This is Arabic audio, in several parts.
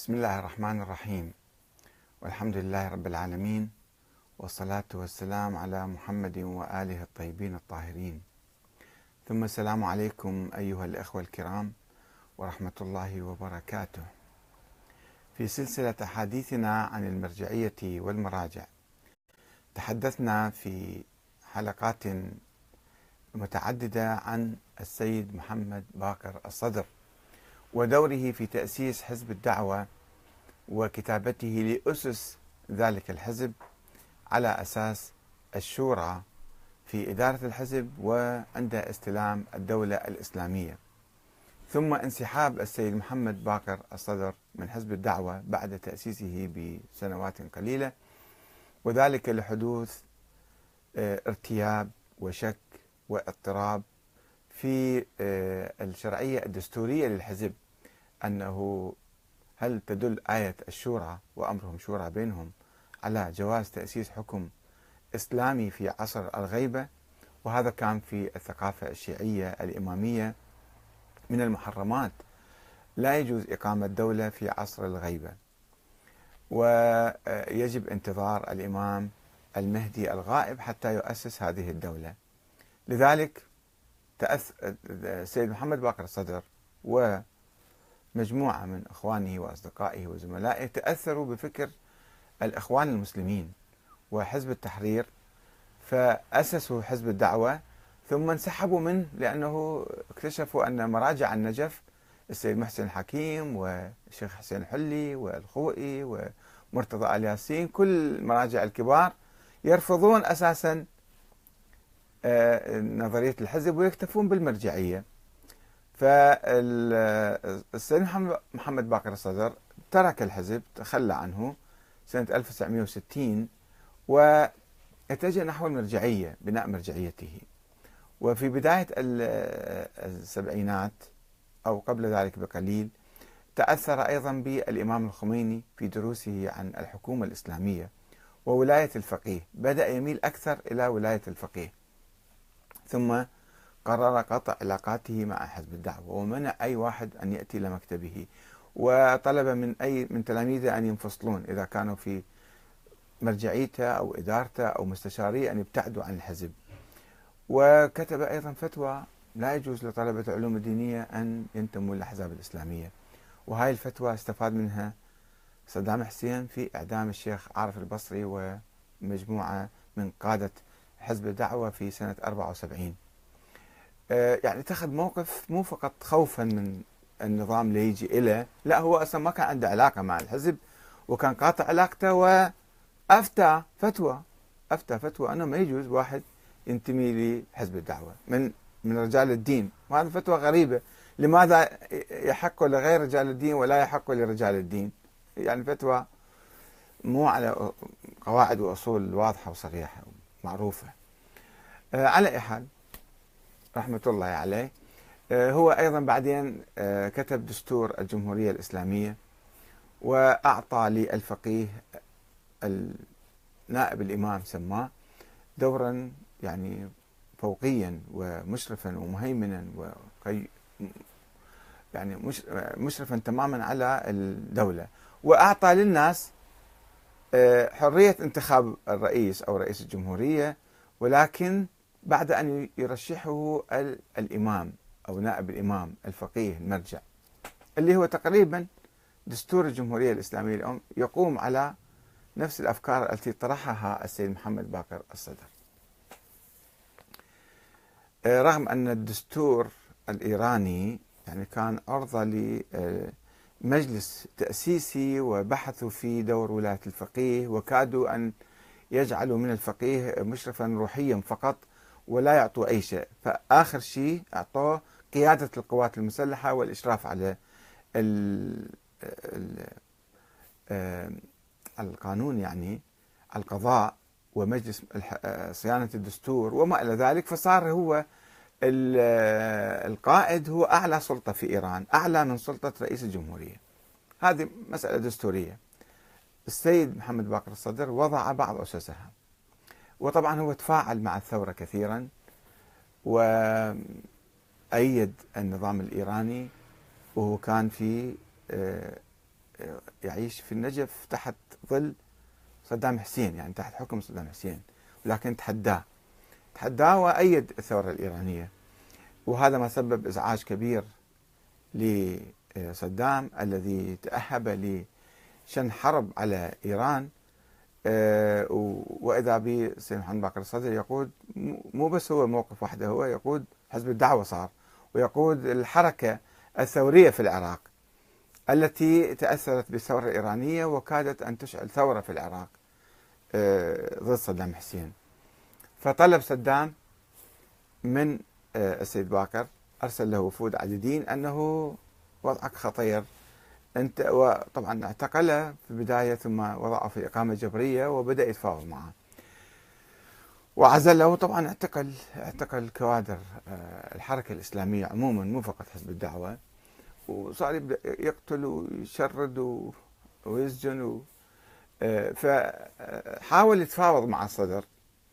بسم الله الرحمن الرحيم. والحمد لله رب العالمين والصلاة والسلام على محمد وآله الطيبين الطاهرين. ثم السلام عليكم أيها الأخوة الكرام ورحمة الله وبركاته. في سلسلة أحاديثنا عن المرجعية والمراجع تحدثنا في حلقات متعددة عن السيد محمد باقر الصدر. ودوره في تأسيس حزب الدعوة وكتابته لأسس ذلك الحزب على أساس الشورى في إدارة الحزب وعند استلام الدولة الإسلامية. ثم انسحاب السيد محمد باقر الصدر من حزب الدعوة بعد تأسيسه بسنوات قليلة وذلك لحدوث آه، ارتياب وشك واضطراب في آه، الشرعية الدستورية للحزب أنه هل تدل آية الشورى وأمرهم شورى بينهم على جواز تأسيس حكم إسلامي في عصر الغيبة؟ وهذا كان في الثقافة الشيعية الإمامية من المحرمات. لا يجوز إقامة دولة في عصر الغيبة. ويجب انتظار الإمام المهدي الغائب حتى يؤسس هذه الدولة. لذلك تأث... السيد محمد باقر الصدر ومجموعة من إخوانه وأصدقائه وزملائه تأثروا بفكر الإخوان المسلمين وحزب التحرير فأسسوا حزب الدعوة ثم انسحبوا منه لأنه اكتشفوا أن مراجع النجف السيد محسن الحكيم والشيخ حسين الحلي والخوئي ومرتضى آل ياسين كل المراجع الكبار يرفضون أساسا نظرية الحزب ويكتفون بالمرجعية. فالسيد محمد باقر الصدر ترك الحزب تخلى عنه سنة 1960 واتجه نحو المرجعية بناء مرجعيته. وفي بداية السبعينات أو قبل ذلك بقليل تأثر أيضا بالإمام الخميني في دروسه عن الحكومة الإسلامية وولاية الفقيه. بدأ يميل أكثر إلى ولاية الفقيه. ثم قرر قطع علاقاته مع حزب الدعوة ومنع أي واحد أن يأتي إلى مكتبه وطلب من أي من تلاميذه أن ينفصلون إذا كانوا في مرجعيته أو إدارته أو مستشاريه أن يبتعدوا عن الحزب. وكتب أيضا فتوى لا يجوز لطلبة العلوم الدينية أن ينتموا للأحزاب الإسلامية. وهاي الفتوى استفاد منها صدام حسين في إعدام الشيخ عارف البصري ومجموعة من قادة حزب الدعوة في سنة 74 آه، يعني اتخذ موقف مو فقط خوفا من النظام اللي يجي إليه لا هو أصلا ما كان عنده علاقة مع الحزب وكان قاطع علاقته وأفتى فتوى أفتى فتوى أنه ما يجوز واحد ينتمي لحزب الدعوة من من رجال الدين. وهذه فتوى غريبة. لماذا يحق لغير رجال الدين ولا يحق لرجال الدين؟ يعني فتوى مو على قواعد وأصول واضحة وصريحة. معروفة. آه، على أي حال رحمة الله عليه. آه، هو أيضا بعدين آه، كتب دستور الجمهورية الإسلامية وأعطى للفقيه نائب الإمام سماه دورا يعني فوقيا ومشرفا ومهيمنا وقي يعني مشرفا تماما على الدولة. وأعطى للناس حرية انتخاب الرئيس أو رئيس الجمهورية ولكن بعد أن يرشحه الإمام أو نائب الإمام الفقيه المرجع اللي هو تقريبا دستور الجمهورية الإسلامية اليوم يقوم على نفس الأفكار التي طرحها السيد محمد باقر الصدر. آه، رغم أن الدستور الإيراني يعني كان عرضة لمجلس تأسيسي وبحثوا في دور ولاية الفقيه وكادوا أن يجعلوا من الفقيه مشرفا روحيا فقط ولا يعطوا أي شيء. فآخر شيء أعطوه قيادة القوات المسلحة والإشراف على ال ال آه، القانون يعني القضاء ومجلس صيانة الدستور وما إلى ذلك. فصار هو القائد هو أعلى سلطة في إيران أعلى من سلطة رئيس الجمهورية. هذه مسألة دستورية. السيد محمد باقر الصدر وضع بعض أسسها. وطبعا هو تفاعل مع الثورة كثيرا وأيد النظام الإيراني وهو كان في آه، يعيش في النجف تحت ظل صدام حسين يعني تحت حكم صدام حسين ولكن تحداه. تحداه وأيد الثورة الإيرانية. وهذا ما سبب إزعاج كبير لصدام الذي تأهب لشن حرب على إيران. آه، وإذا به سيد محمد باقر الصدر يقود مو بس هو موقف وحده هو يقود حزب الدعوة صار ويقود الحركة الثورية في العراق التي تأثرت بالثورة الإيرانية وكادت أن تشعل ثورة في العراق آه، ضد صدام حسين. فطلب صدام من آه، السيد باكر أرسل له وفود عديدين أنه وضعك خطير. أنت وطبعا اعتقله في البداية ثم وضعه في إقامة جبرية وبدأ يتفاوض معه. وعزله طبعا اعتقل اعتقل كوادر آه، الحركة الإسلامية عموما مو فقط حزب الدعوة. وصار يبدأ يقتل ويشرد ويسجن آه، فحاول يتفاوض مع الصدر.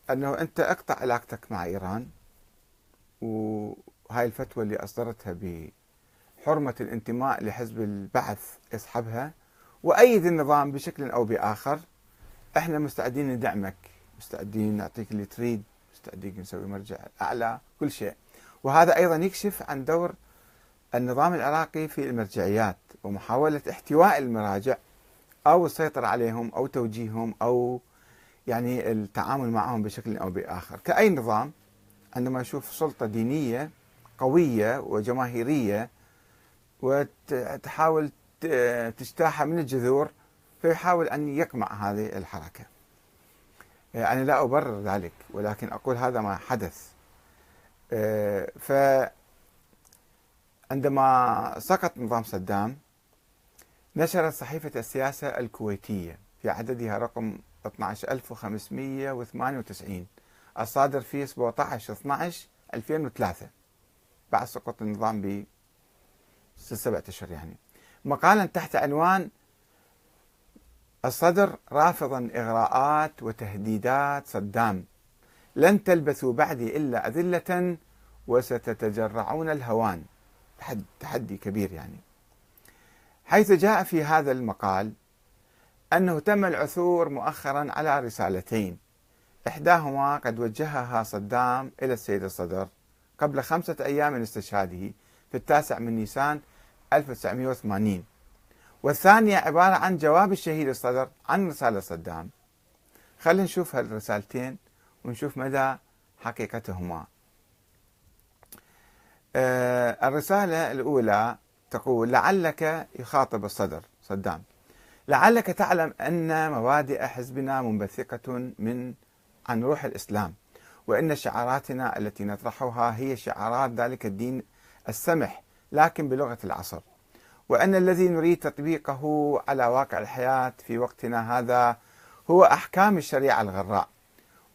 أنه أنت أقطع علاقتك مع إيران وهاي الفتوى اللي أصدرتها بحرمة الانتماء لحزب البعث يسحبها وأيد النظام بشكل أو بآخر إحنا مستعدين ندعمك مستعدين نعطيك اللي تريد مستعدين نسوي مرجع أعلى كل شيء. وهذا أيضا يكشف عن دور النظام العراقي في المرجعيات ومحاولة احتواء المراجع أو السيطرة عليهم أو توجيههم أو يعني التعامل معهم بشكل أو بآخر. كأي نظام عندما يشوف سلطة دينية قوية وجماهيرية وتحاول تجتاحها من الجذور فيحاول أن يقمع هذه الحركة. أنا لا أبرر ذلك ولكن أقول هذا ما حدث. ف عندما سقط نظام صدام نشرت صحيفة السياسة الكويتية في عددها رقم 12598 الصادر في 17 12 2003 بعد سقوط النظام ب سبعة أشهر يعني. مقالا تحت عنوان الصدر رافضا إغراءات وتهديدات صدام. لن تلبثوا بعدي إلا أذلة وستتجرعون الهوان. تحدي كبير يعني. حيث جاء في هذا المقال أنه تم العثور مؤخرا على رسالتين. إحداهما قد وجهها صدام إلى السيد الصدر قبل خمسة أيام من استشهاده في التاسع من نيسان 1980 والثانية عبارة عن جواب الشهيد الصدر عن رسالة صدام. خلينا نشوف هالرسالتين ونشوف مدى حقيقتهما. آه، الرسالة الأولى تقول لعلك يخاطب الصدر. صدام. لعلك تعلم أن مبادئ حزبنا منبثقة من عن روح الإسلام وأن شعاراتنا التي نطرحها هي شعارات ذلك الدين السمح لكن بلغة العصر. وأن الذي نريد تطبيقه على واقع الحياة في وقتنا هذا هو أحكام الشريعة الغراء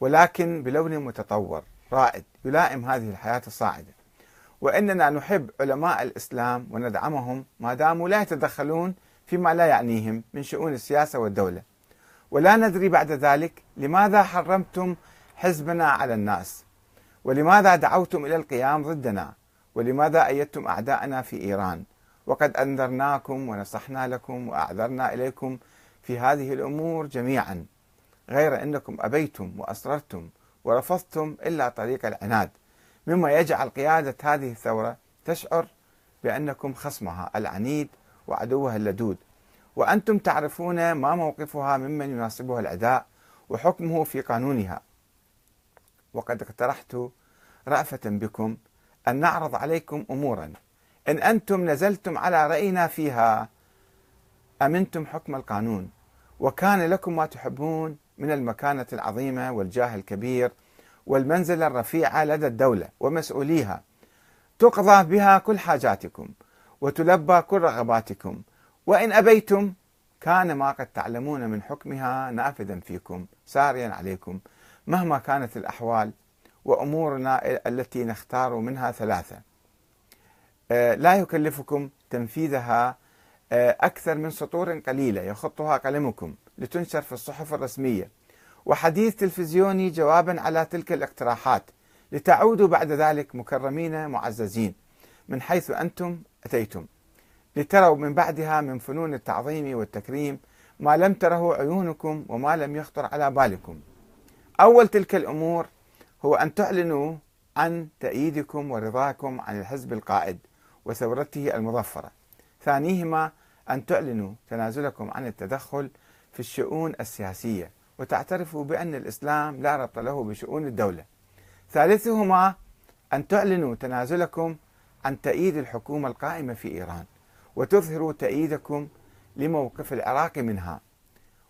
ولكن بلون متطور رائد يلائم هذه الحياة الصاعدة. وإننا نحب علماء الإسلام وندعمهم ما داموا لا يتدخلون فيما لا يعنيهم من شؤون السياسة والدولة. ولا ندري بعد ذلك لماذا حرمتم حزبنا على الناس؟ ولماذا دعوتم إلى القيام ضدنا؟ ولماذا أيدتم أعداءنا في إيران؟ وقد أنذرناكم ونصحنا لكم وأعذرنا إليكم في هذه الأمور جميعا غير أنكم أبيتم وأصررتم ورفضتم إلا طريق العناد مما يجعل قيادة هذه الثورة تشعر بأنكم خصمها العنيد وعدوها اللدود. وأنتم تعرفون ما موقفها ممن يناسبها العداء وحكمه في قانونها. وقد اقترحت رأفة بكم أن نعرض عليكم أمورا. إن أنتم نزلتم على رأينا فيها أمنتم حكم القانون. وكان لكم ما تحبون من المكانة العظيمة والجاه الكبير والمنزلة الرفيعة لدى الدولة ومسؤوليها. تقضى بها كل حاجاتكم. وتلبى كل رغباتكم. وإن أبيتم كان ما قد تعلمون من حكمها نافذا فيكم ساريا عليكم مهما كانت الأحوال وأمورنا التي نختار منها ثلاثة. آه، لا يكلفكم تنفيذها آه، أكثر من سطور قليلة يخطها قلمكم لتنشر في الصحف الرسمية. وحديث تلفزيوني جوابا على تلك الاقتراحات. لتعودوا بعد ذلك مكرمين معززين. من حيث أنتم أتيتم. لتروا من بعدها من فنون التعظيم والتكريم ما لم تره عيونكم وما لم يخطر على بالكم. أول تلك الأمور هو أن تعلنوا عن تأييدكم ورضاكم عن الحزب القائد وثورته المظفرة. ثانيهما أن تعلنوا تنازلكم عن التدخل في الشؤون السياسية وتعترفوا بأن الإسلام لا ربط له بشؤون الدولة. ثالثهما أن تعلنوا تنازلكم عن تأييد الحكومة القائمة في إيران وتظهروا تأييدكم لموقف العراق منها.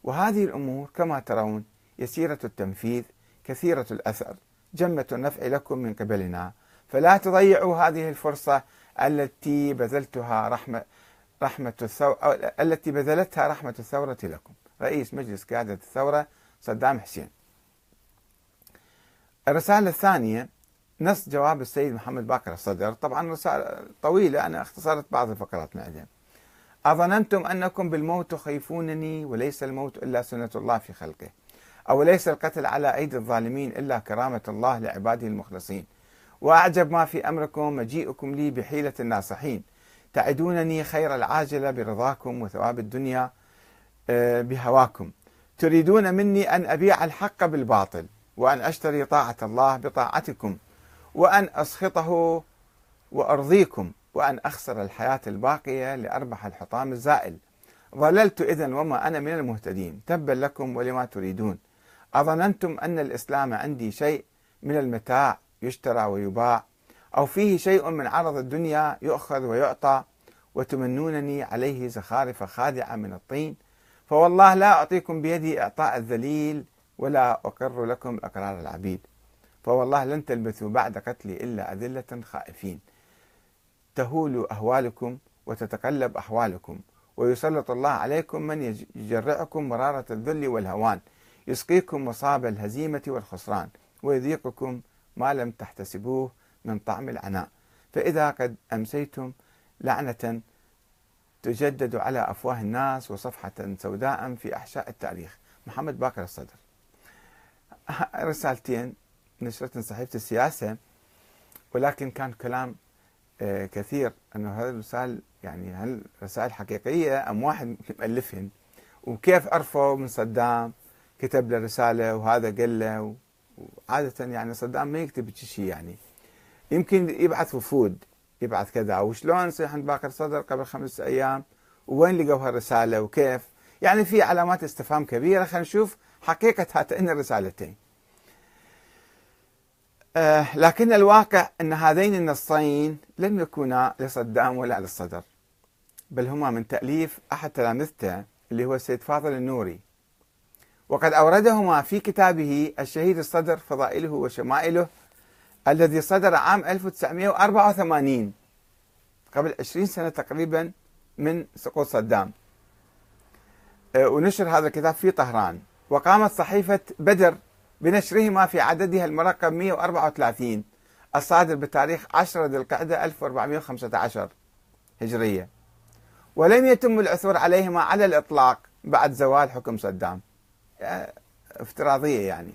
وهذه الأمور كما ترون يسيرة التنفيذ كثيرة الأثر جمة النفع لكم من قبلنا. فلا تضيعوا هذه الفرصة التي بذلتها رحمة رحمة الثورة التي بذلتها رحمة الثورة لكم. رئيس مجلس قيادة الثورة صدام حسين. الرسالة الثانية نص جواب السيد محمد باكر الصدر. طبعا رسالة طويلة أنا اختصرت بعض الفقرات من أظننتم أنكم بالموت تخيفونني وليس الموت إلا سنة الله في خلقه أو ليس القتل على أيدي الظالمين إلا كرامة الله لعباده المخلصين. وأعجب ما في أمركم مجيئكم لي بحيلة الناصحين. تعدونني خير العاجلة برضاكم وثواب الدنيا آه، بهواكم. تريدون مني أن أبيع الحق بالباطل وأن أشتري طاعة الله بطاعتكم. وأن أسخطه وأرضيكم وأن أخسر الحياة الباقية لأربح الحطام الزائل. ظللت إذا وما أنا من المهتدين. تبا لكم ولما تريدون. أظننتم أن الإسلام عندي شيء من المتاع يشترى ويباع أو فيه شيء من عرض الدنيا يؤخذ ويعطى وتمنونني عليه زخارف خادعة من الطين. فوالله لا أعطيكم بيدي إعطاء الذليل ولا أقر لكم أقرار العبيد. فوالله لن تلبثوا بعد قتلي إلا أذلة خائفين. تهول أهوالكم وتتقلب أحوالكم ويسلط الله عليكم من يجرعكم مرارة الذل والهوان يسقيكم مصاب الهزيمة والخسران ويذيقكم ما لم تحتسبوه من طعم العناء. فإذا قد أمسيتم لعنة تجدد على أفواه الناس وصفحة سوداء في أحشاء التاريخ. محمد باكر الصدر. رسالتين. نشرت صحيفة السياسة ولكن كان كلام آه، كثير أنه هذا الرسائل يعني هل رسائل حقيقية أم واحد مؤلفهن وكيف عرفوا من صدام كتب له رسالة وهذا قال له؟ وعادة يعني صدام ما يكتب شيء يعني. يمكن يبعث وفود يبعث كذا. وشلون يصير عند باكر صدر قبل خمس أيام؟ وين لقوا هالرسالة؟ وكيف؟ يعني في علامات استفهام كبيرة. خلينا نشوف حقيقة هاتين الرسالتين. لكن الواقع أن هذين النصين لم يكونا لصدام ولا للصدر بل هما من تأليف أحد تلامذته اللي هو السيد فاضل النوري. وقد أوردهما في كتابه الشهيد الصدر فضائله وشمائله الذي صدر عام 1984 قبل 20 سنة تقريبا من سقوط صدام. آه، ونشر هذا الكتاب في طهران. وقامت صحيفة بدر بنشرهما في عددها المرقم 134 الصادر بتاريخ 10 ذي القعدة 1415 هجرية. ولم يتم العثور عليهما على الإطلاق بعد زوال حكم صدام. افتراضية يعني.